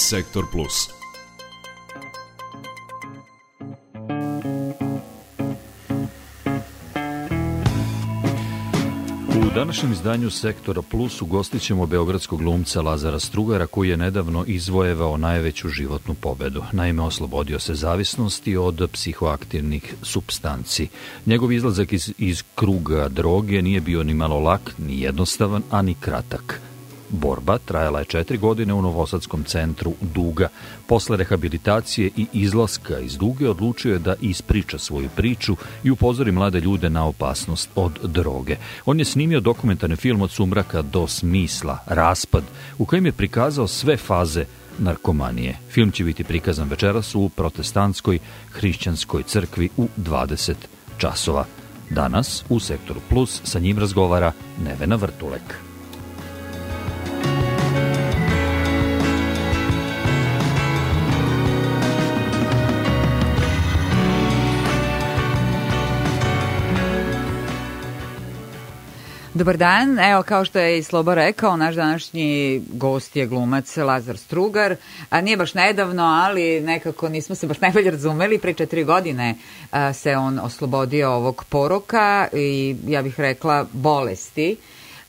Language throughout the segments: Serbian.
Sektor Plus. U današnjem izdanju Sektora Plus ugostit beogradskog glumca Lazara Strugara koji je nedavno izvojevao najveću životnu pobedu. Naime, oslobodio se zavisnosti od psihoaktivnih substanci. Njegov izlazak iz, iz kruga droge nije bio ni malo lak, ni jednostavan, a ni kratak. Borba trajala je četiri godine u Novosadskom centru Duga. Posle rehabilitacije i izlaska iz Duge odlučio je da ispriča svoju priču i upozori mlade ljude na opasnost od droge. On je snimio dokumentarni film od sumraka do smisla, Raspad, u kojem je prikazao sve faze narkomanije. Film će biti prikazan večeras u protestantskoj hrišćanskoj crkvi u 20 časova. Danas u Sektoru Plus sa njim razgovara Nevena Vrtulek. Dobar dan, evo kao što je i Slobo rekao, naš današnji gost je glumac Lazar Strugar, a nije baš nedavno, ali nekako nismo se baš najbolje razumeli, pre četiri godine a, se on oslobodio ovog poroka i ja bih rekla bolesti.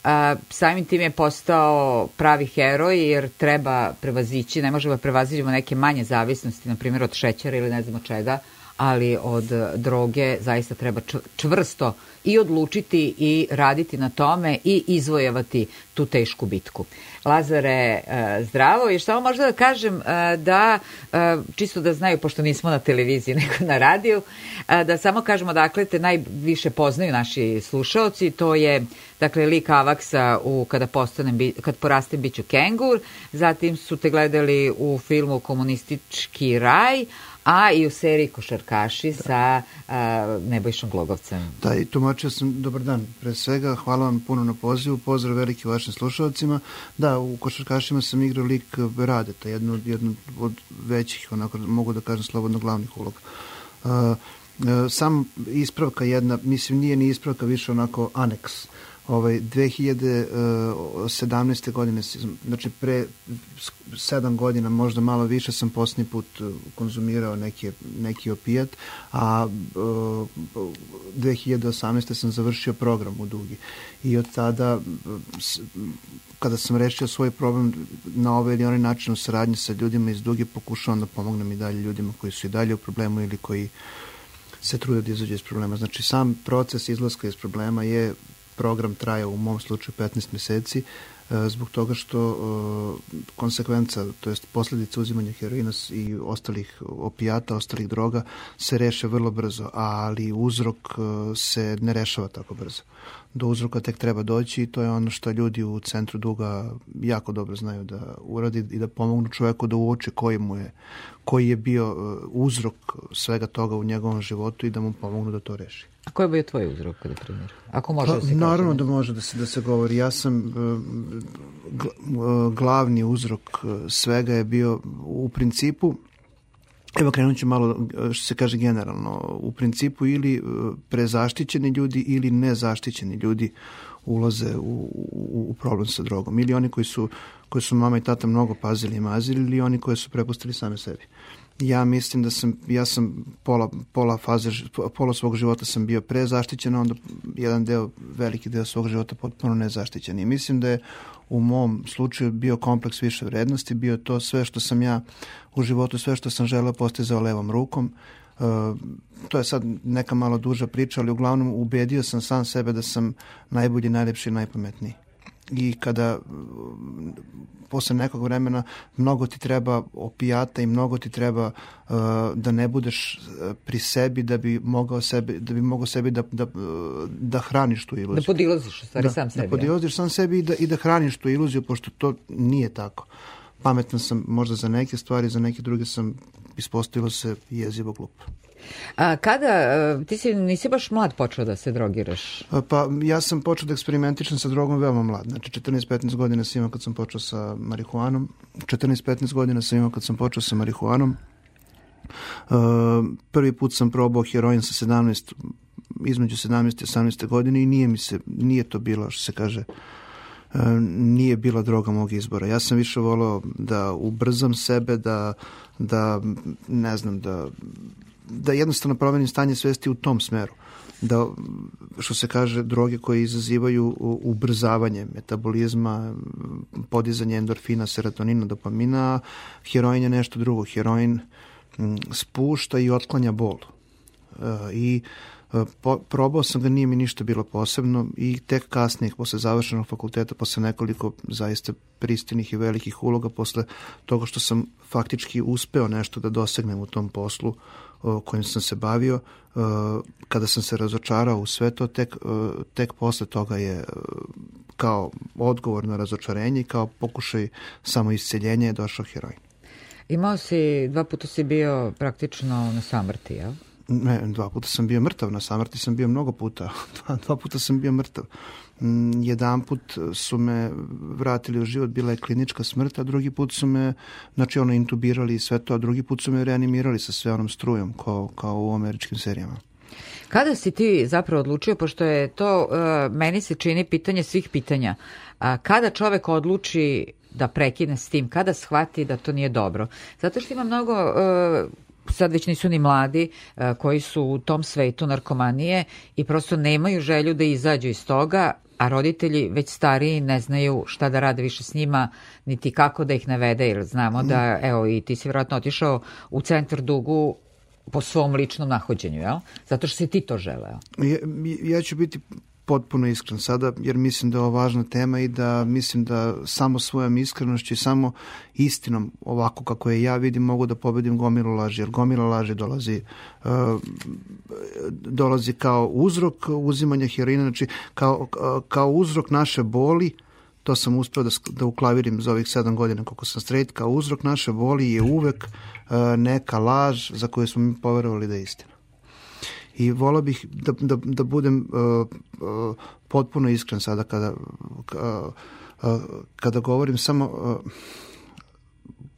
A, samim tim je postao pravi heroj jer treba prevazići, ne možemo prevazićemo neke manje zavisnosti, na primjer od šećera ili ne znamo čega, ali od droge zaista treba čvrsto i odlučiti i raditi na tome i izvojevati tu tešku bitku. Lazare, e, zdravo. I samo možda da kažem e, da, e, čisto da znaju, pošto nismo na televiziji nego na radiju, da samo kažemo dakle te najviše poznaju naši slušaoci, to je dakle lik Avaksa u Kada, postanem, kad porastem biću kengur, zatim su te gledali u filmu Komunistički raj, a i u seriji Košarkaši da. sa a, Nebojšom Glogovcem. Da, i tumačio sam, dobar dan, pre svega, hvala vam puno na pozivu, pozdrav veliki vašim slušalcima. Da, u Košarkašima sam igrao lik Radeta, jednu, jednu od većih, onako, mogu da kažem, slobodno glavnih uloga. Uh, sam ispravka jedna, mislim nije ni ispravka, više onako aneks ovaj 2017. godine znači pre 7 godina možda malo više sam poslednji put e, konzumirao neki neki opijat a 2018. sam završio program u Dugi i od tada kada sam rešio svoj problem na ovaj ili onaj način u saradnji sa ljudima iz Duge pokušavam da pomognem i dalje ljudima koji su i dalje u problemu ili koji se trude da izađe iz problema. Znači sam proces izlaska iz problema je program traja u mom slučaju 15 meseci e, zbog toga što e, konsekvenca, to jest posledica uzimanja heroina i ostalih opijata, ostalih droga se reše vrlo brzo, ali uzrok e, se ne rešava tako brzo. Do uzroka tek treba doći i to je ono što ljudi u centru duga jako dobro znaju da uradi i da pomognu čoveku da uoče koji mu je koji je bio uzrok svega toga u njegovom životu i da mu pomognu da to reši. A koji je bio tvoj uzrok, na primjer? Ako može pa, da se Naravno da može da se, da se govori. Ja sam, e, glavni uzrok e, svega je bio u principu, Evo krenut ću malo e, što se kaže generalno. U principu ili prezaštićeni ljudi ili nezaštićeni ljudi ulaze u, u, u problem sa drogom. Ili oni koji su, koji su mama i tata mnogo pazili i mazili ili oni koji su prepustili same sebi. Ja mislim da sam, ja sam pola, pola faze, pola svog života sam bio prezaštićen, onda jedan deo, veliki deo svog života potpuno nezaštićen. I mislim da je u mom slučaju bio kompleks više vrednosti, bio to sve što sam ja u životu, sve što sam želeo postizao levom rukom. Uh, to je sad neka malo duža priča, ali uglavnom ubedio sam sam sebe da sam najbolji, najlepši i najpametniji i kada posle nekog vremena mnogo ti treba opijata i mnogo ti treba uh, da ne budeš uh, pri sebi da bi mogao sebi da bi mogao sebi da da da hraniš tu iluziju. Da podilaziš stvari da, sam sebi. Da podilaziš sam sebi i da i da hraniš tu iluziju pošto to nije tako. Pametan sam možda za neke stvari, za neke druge sam ispostavilo se jezivo glup. A kada, ti si, nisi baš mlad počeo da se drogiraš? Pa ja sam počeo da eksperimentišem sa drogom veoma mlad. Znači 14-15 godina sam imao kad sam počeo sa marihuanom. 14-15 godina sam imao kad sam počeo sa marihuanom. Uh, prvi put sam probao heroin sa 17 između 17 i 18 godine i nije mi se nije to bilo što se kaže nije bila droga mog izbora. Ja sam više volao da ubrzam sebe, da, da ne znam, da, da jednostavno promenim stanje svesti u tom smeru da, što se kaže, droge koje izazivaju ubrzavanje metabolizma, podizanje endorfina, serotonina, dopamina, heroin je nešto drugo. Heroin spušta i otklanja bol. E, I e, po, probao sam ga, nije mi ništa bilo posebno i tek kasnije, posle završenog fakulteta, posle nekoliko zaista pristinih i velikih uloga, posle toga što sam faktički uspeo nešto da dosegnem u tom poslu, kojim sam se bavio, kada sam se razočarao u sve to, tek, tek posle toga je kao odgovor na razočarenje i kao pokušaj samo isceljenja je došao heroin. Imao si, dva puta si bio praktično na samrti, jel? Ne, dva puta sam bio mrtav, na samrti sam bio mnogo puta, dva, dva puta sam bio mrtav. Mm, jedan put su me vratili u život, bila je klinička smrt, a drugi put su me, znači ono, intubirali i sve to, a drugi put su me reanimirali sa sve onom strujom, kao, kao u američkim serijama. Kada si ti zapravo odlučio, pošto je to, uh, meni se čini pitanje svih pitanja, kada čovek odluči da prekine s tim, kada shvati da to nije dobro? Zato što ima mnogo uh, sad već nisu ni mladi koji su u tom svetu narkomanije i prosto nemaju želju da izađu iz toga, a roditelji već stariji ne znaju šta da rade više s njima, niti kako da ih navede, jer znamo da, mm. evo, i ti si vjerojatno otišao u centar dugu po svom ličnom nahođenju, jel? Zato što si ti to želeo. Ja, ja ću biti potpuno iskren sada, jer mislim da je ovo važna tema i da mislim da samo svojom iskrenošću i samo istinom, ovako kako je ja vidim, mogu da pobedim gomilu laži, jer gomila laži dolazi, uh, dolazi kao uzrok uzimanja heroina, znači kao, kao uzrok naše boli, to sam uspeo da, da uklavirim za ovih sedam godina koliko sam straight, kao uzrok naše boli je uvek uh, neka laž za koju smo mi poverovali da je istina i volao bih da, da, da budem uh, uh, potpuno iskren sada kada, uh, uh, kada govorim samo uh,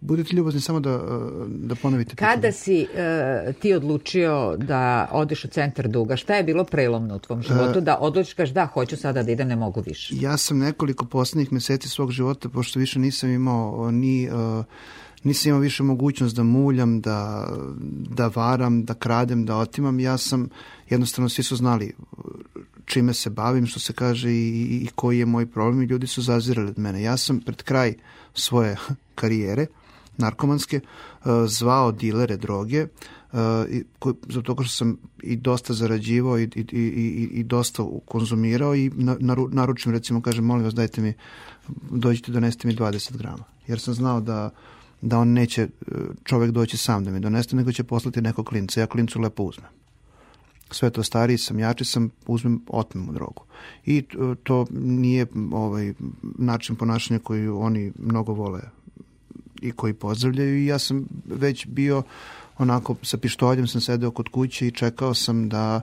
budete ljubazni samo da, uh, da ponovite. Kada pitanje. si uh, ti odlučio da odeš u centar duga, šta je bilo prelomno u tvom životu uh, da odlučiš da hoću sada da idem, ne mogu više? Ja sam nekoliko poslednjih meseci svog života, pošto više nisam imao ni uh, nisam imao više mogućnost da muljam, da, da varam, da kradem, da otimam. Ja sam, jednostavno svi su znali čime se bavim, što se kaže i, i koji je moj problem i ljudi su zazirali od mene. Ja sam pred kraj svoje karijere narkomanske uh, zvao dilere droge uh, zato što sam i dosta zarađivao i, i, i, i dosta konzumirao i naručim recimo kažem molim vas dajte mi dođite donesite mi 20 grama jer sam znao da da on neće e, čovek doći sam da mi doneste, nego će poslati nekog klinca. Ja klincu lepo uzmem. Sve to stariji sam, jači sam, uzmem, otmem u drogu. I e, to nije ovaj način ponašanja koji oni mnogo vole i koji pozdravljaju i ja sam već bio onako sa pištoljem sam sedeo kod kuće i čekao sam da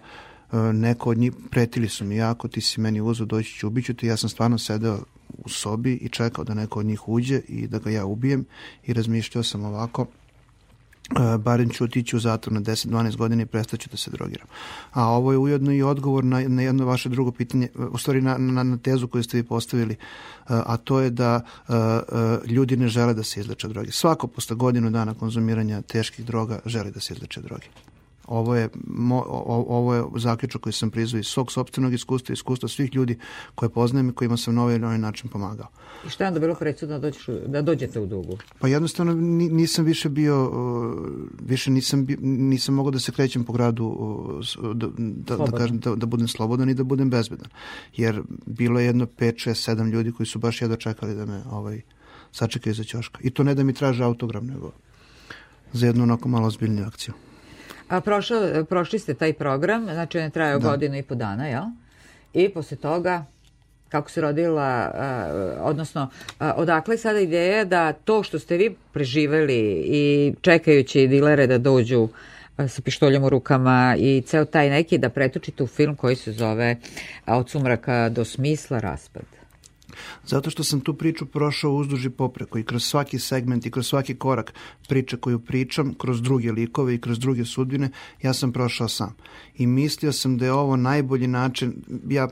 e, neko od njih pretili su mi jako, ti si meni uzo, doći ću, ubiću te. Ja sam stvarno sedeo u sobi i čekao da neko od njih uđe i da ga ja ubijem i razmišljao sam ovako Uh, barem ću otići u zatvor na 10-12 godina i prestaću da se drogiram. A ovo je ujedno i odgovor na, na jedno vaše drugo pitanje, u stvari na, na, na tezu koju ste vi postavili, uh, a to je da uh, uh, ljudi ne žele da se izleče droge. Svako posle godinu dana konzumiranja teških droga želi da se izleče droge. Ovo je, mo, ovo je zaključak koji sam prizvao iz svog sobstvenog iskustva, iskustva svih ljudi koje poznajem i kojima sam na ovaj, ovaj način pomagao. I šta je onda bilo predsudno da, dođeš, da dođete u dugu? Pa jednostavno nisam više bio, više nisam, nisam mogao da se krećem po gradu, da, da, da, kažem, da, da budem slobodan i da budem bezbedan. Jer bilo je jedno 5, 6, 7 ljudi koji su baš jedno čekali da me ovaj, sačekaju za ćoška. I to ne da mi traže autogram, nego za jednu onako malo ozbiljniju akciju. A prošao, prošli ste taj program, znači on je trajao da. godinu i po dana, jel? I posle toga kako se rodila, uh, odnosno uh, odakle sada ideja da to što ste vi preživeli i čekajući dilere da dođu uh, sa pištoljem u rukama i ceo taj neki da pretočite u film koji se zove Od sumraka do smisla raspad. Zato što sam tu priču prošao uzduž i popreko i kroz svaki segment i kroz svaki korak priče koju pričam, kroz druge likove i kroz druge sudbine, ja sam prošao sam. I mislio sam da je ovo najbolji način, ja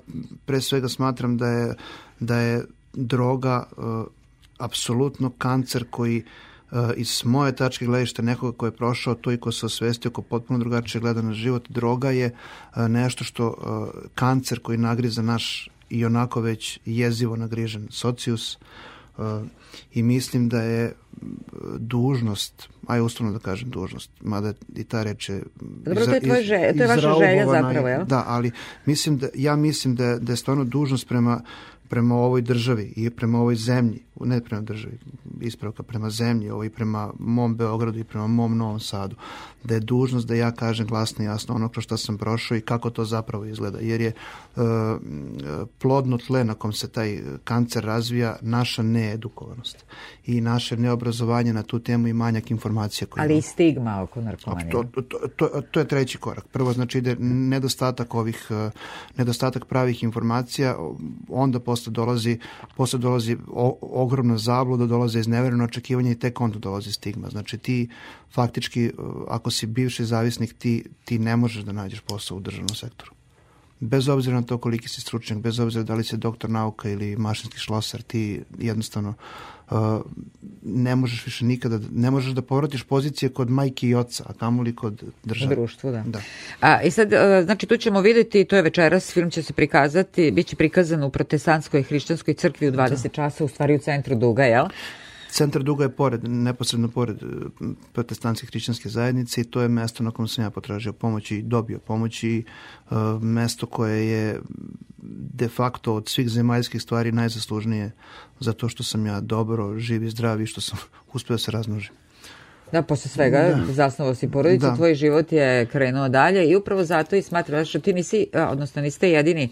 pre svega smatram da je, da je droga apsolutno kancer koji iz moje tačke gledišta nekoga ko je prošao to i ko se osvestio, ko potpuno drugačije gleda na život, droga je nešto što kancer koji nagriza naš i onako već jezivo nagrižen socius i mislim da je dužnost, aj ustavno da kažem dužnost, mada i ta reč je Dobro, to je, tvoje želje, to je vaša želja zapravo, jel? Da, ali mislim da, ja mislim da, da je stvarno dužnost prema prema ovoj državi i prema ovoj zemlji, ne prema državi, ispravka prema zemlji, ovo i prema mom Beogradu i prema mom Novom Sadu, da je dužnost da ja kažem glasno i jasno ono kroz što sam prošao i kako to zapravo izgleda, jer je uh, plodno tle na kom se taj kancer razvija naša needukovanost i naše neobrazovanje na tu temu i manjak informacija. Koje Ali i stigma oko narkomanije. To, to, to, to je treći korak. Prvo znači ide nedostatak ovih, uh, nedostatak pravih informacija, onda posle dolazi, posle dolazi o, ogromna zabluda, dolaze iznevereno očekivanje i tek onda dolazi stigma. Znači ti faktički, ako si bivši zavisnik, ti, ti ne možeš da nađeš posao u državnom sektoru. Bez obzira na to koliki si stručnjak, bez obzira da li si doktor nauka ili mašinski šlosar, ti jednostavno uh, ne možeš više nikada, ne možeš da povratiš pozicije kod majke i oca, a kamoli kod države. Društvu, da. da. A, I sad, uh, znači tu ćemo videti, to je večeras, film će se prikazati, bit će prikazan u protestantskoj hrišćanskoj crkvi u 20 da. časa, u stvari u centru Duga, jel? Centar Duga je pored, neposredno pored e, protestantske hrišćanske zajednice i to je mesto na kom sam ja potražio pomoć i dobio pomoć i uh, mesto koje je de facto od svih zemaljskih stvari najzaslužnije za to što sam ja dobro, živ i zdrav i što sam uspeo da se razmnožim. Da, posle svega da. zasnovao si porodicu, da. tvoj život je krenuo dalje i upravo zato i smatram što ti nisi, odnosno niste jedini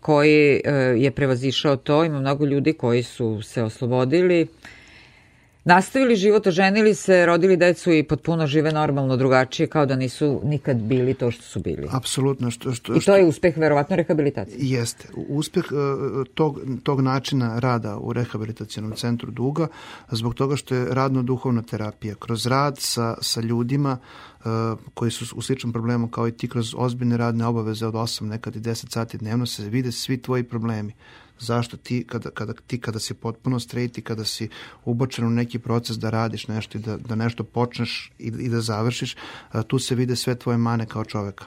koji e, je prevazišao to, ima mnogo ljudi koji su se oslobodili, nastavili život, oženili se, rodili decu i potpuno žive normalno drugačije kao da nisu nikad bili to što su bili. Apsolutno. Što, što, I to je uspeh verovatno rehabilitacije. Jeste. Uspeh uh, tog, tog načina rada u rehabilitacijenom centru Duga zbog toga što je radno-duhovna terapija. Kroz rad sa, sa ljudima uh, koji su u sličnom problemu kao i ti kroz ozbiljne radne obaveze od 8, nekad i 10 sati dnevno se vide svi tvoji problemi. Zašto ti kada, kada, ti kada si potpuno straight i kada si ubačen u neki proces da radiš nešto i da, da nešto počneš i, i da završiš, tu se vide sve tvoje mane kao čoveka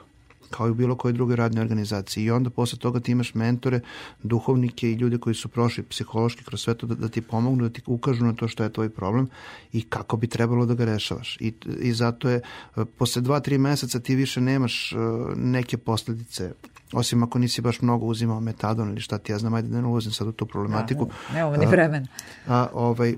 kao i u bilo kojoj drugoj radnoj organizaciji. I onda posle toga ti imaš mentore, duhovnike i ljude koji su prošli psihološki kroz sve to da, da ti pomognu, da ti ukažu na to što je tvoj problem i kako bi trebalo da ga rešavaš. I, i zato je, posle dva, tri meseca ti više nemaš neke posledice osim ako nisi baš mnogo uzimao metadon ili šta ti ja znam, ajde da ne ulazim sad u tu problematiku. Da, nemamo ni vremena. A, a, ovaj,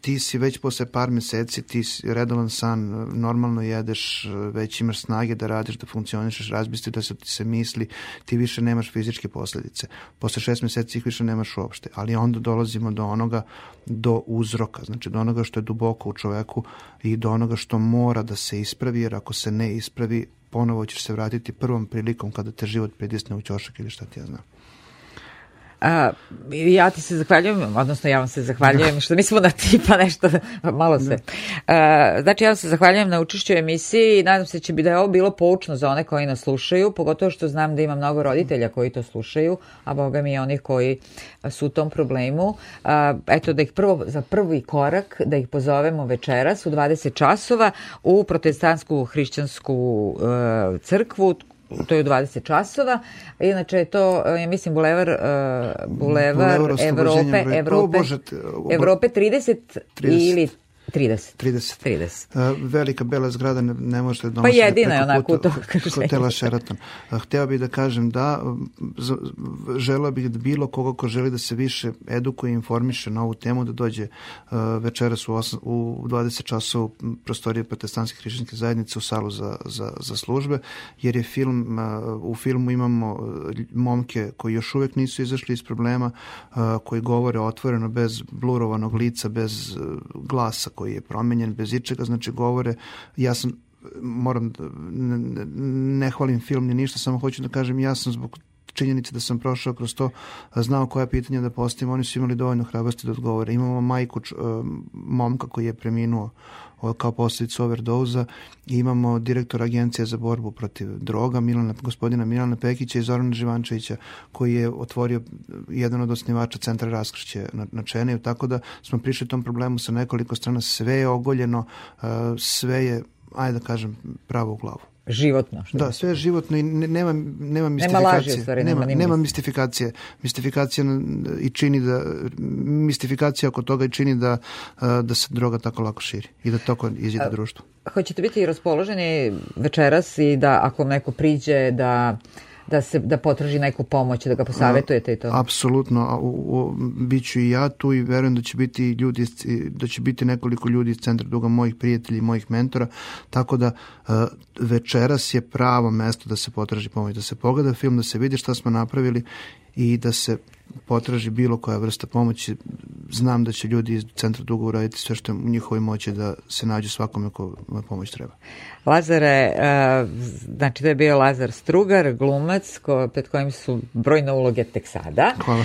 ti si već posle par meseci, ti si redovan san, normalno jedeš, već imaš snage da radiš, da funkcionišeš, razbisti da se ti se misli, ti više nemaš fizičke posledice. Posle šest meseci ih više nemaš uopšte, ali onda dolazimo do onoga, do uzroka, znači do onoga što je duboko u čoveku i do onoga što mora da se ispravi, jer ako se ne ispravi, ponovo ćeš se vratiti prvom prilikom kada te život pridisne u ćošak ili šta ti ja znam. A, ja ti se zahvaljujem, odnosno ja vam se zahvaljujem što nismo na tipa nešto, malo se. A, znači ja vam se zahvaljujem na učešću emisiji i nadam se da će bi da je ovo bilo poučno za one koji nas slušaju, pogotovo što znam da ima mnogo roditelja koji to slušaju, a boga mi i onih koji su u tom problemu. A, eto da ih prvo, za prvi korak da ih pozovemo večeras u 20 časova u protestantsku hrišćansku uh, crkvu to je u 20 časova. Inače je to, ja mislim, bulevar, uh, bulevar, bulevar Evrope, Evrope, Evrope 30, 30. ili 30. 30. 30. Uh, velika bela zgrada ne, ne možete da Pa jedina je onako to hotela Sheraton. Uh, hteo bih da kažem da želeo bih da bilo koga ko želi da se više edukuje i informiše na ovu temu da dođe uh, večeras u, 8, u 20 časova u prostorije protestantske hrišćanske zajednice u salu za, za, za službe, jer je film, uh, u filmu imamo momke koji još uvek nisu izašli iz problema, uh, koji govore otvoreno bez blurovanog lica, bez uh, glasa koji je promenjen bez ičega, znači govore, ja sam moram da ne, ne hvalim film ni ništa, samo hoću da kažem ja sam zbog činjenice da sam prošao kroz to, znao koja pitanja da postavim, oni su imali dovoljno hrabrosti da odgovore. Imamo majku č, momka koji je preminuo kao posljedicu overdoza i imamo direktora agencije za borbu protiv droga Milana, gospodina Milana Pekića i Zorana Živančevića koji je otvorio jedan od osnivača centra raskršće na, na Čeneju, tako da smo prišli tom problemu sa nekoliko strana, sve je ogoljeno, sve je, ajde da kažem, pravo u glavu životno. Što da, sve je životno i nema, nema mistifikacije. Nema laži, stvari, nema, nema, nema mistifikacije. Mistifikacija i čini da, mistifikacija oko toga i čini da, da se droga tako lako širi i da toko izjede društvo. Hoćete biti raspoloženi večeras i da ako neko priđe da da se da potraži neku pomoć, da ga posavetujete i to. Apsolutno, a u, biću i ja tu i verujem da će biti ljudi da će biti nekoliko ljudi iz centra duga mojih prijatelja i mojih mentora, tako da uh, večeras je pravo mesto da se potraži pomoć, da se pogleda film, da se vidi šta smo napravili i da se potraži bilo koja vrsta pomoći. Znam da će ljudi iz centra dugo uraditi sve što je u njihovoj moći da se nađu svakome ko pomoć treba. Lazare, znači to je bio Lazar Strugar, glumac, ko, pred kojim su brojne uloge tek sada. Hvala.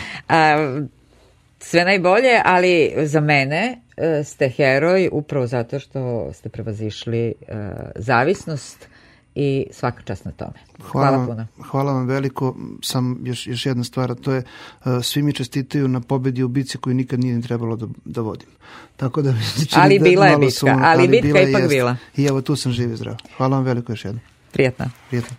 Sve najbolje, ali za mene e, ste heroj upravo zato što ste prevazišli e, zavisnost, i svaka čast na tome. Hvala, hvala puno. Hvala vam veliko. Sam još, još jedna stvar, to je uh, svi mi čestitaju na pobedi u bici koju nikad nije trebalo da, da vodim. Tako da ali da bila je bitka, ali, ali bitka ipak jest. bila. I evo tu sam živ i zdrav. Hvala vam veliko još jednom. Prijetno. Prijetno.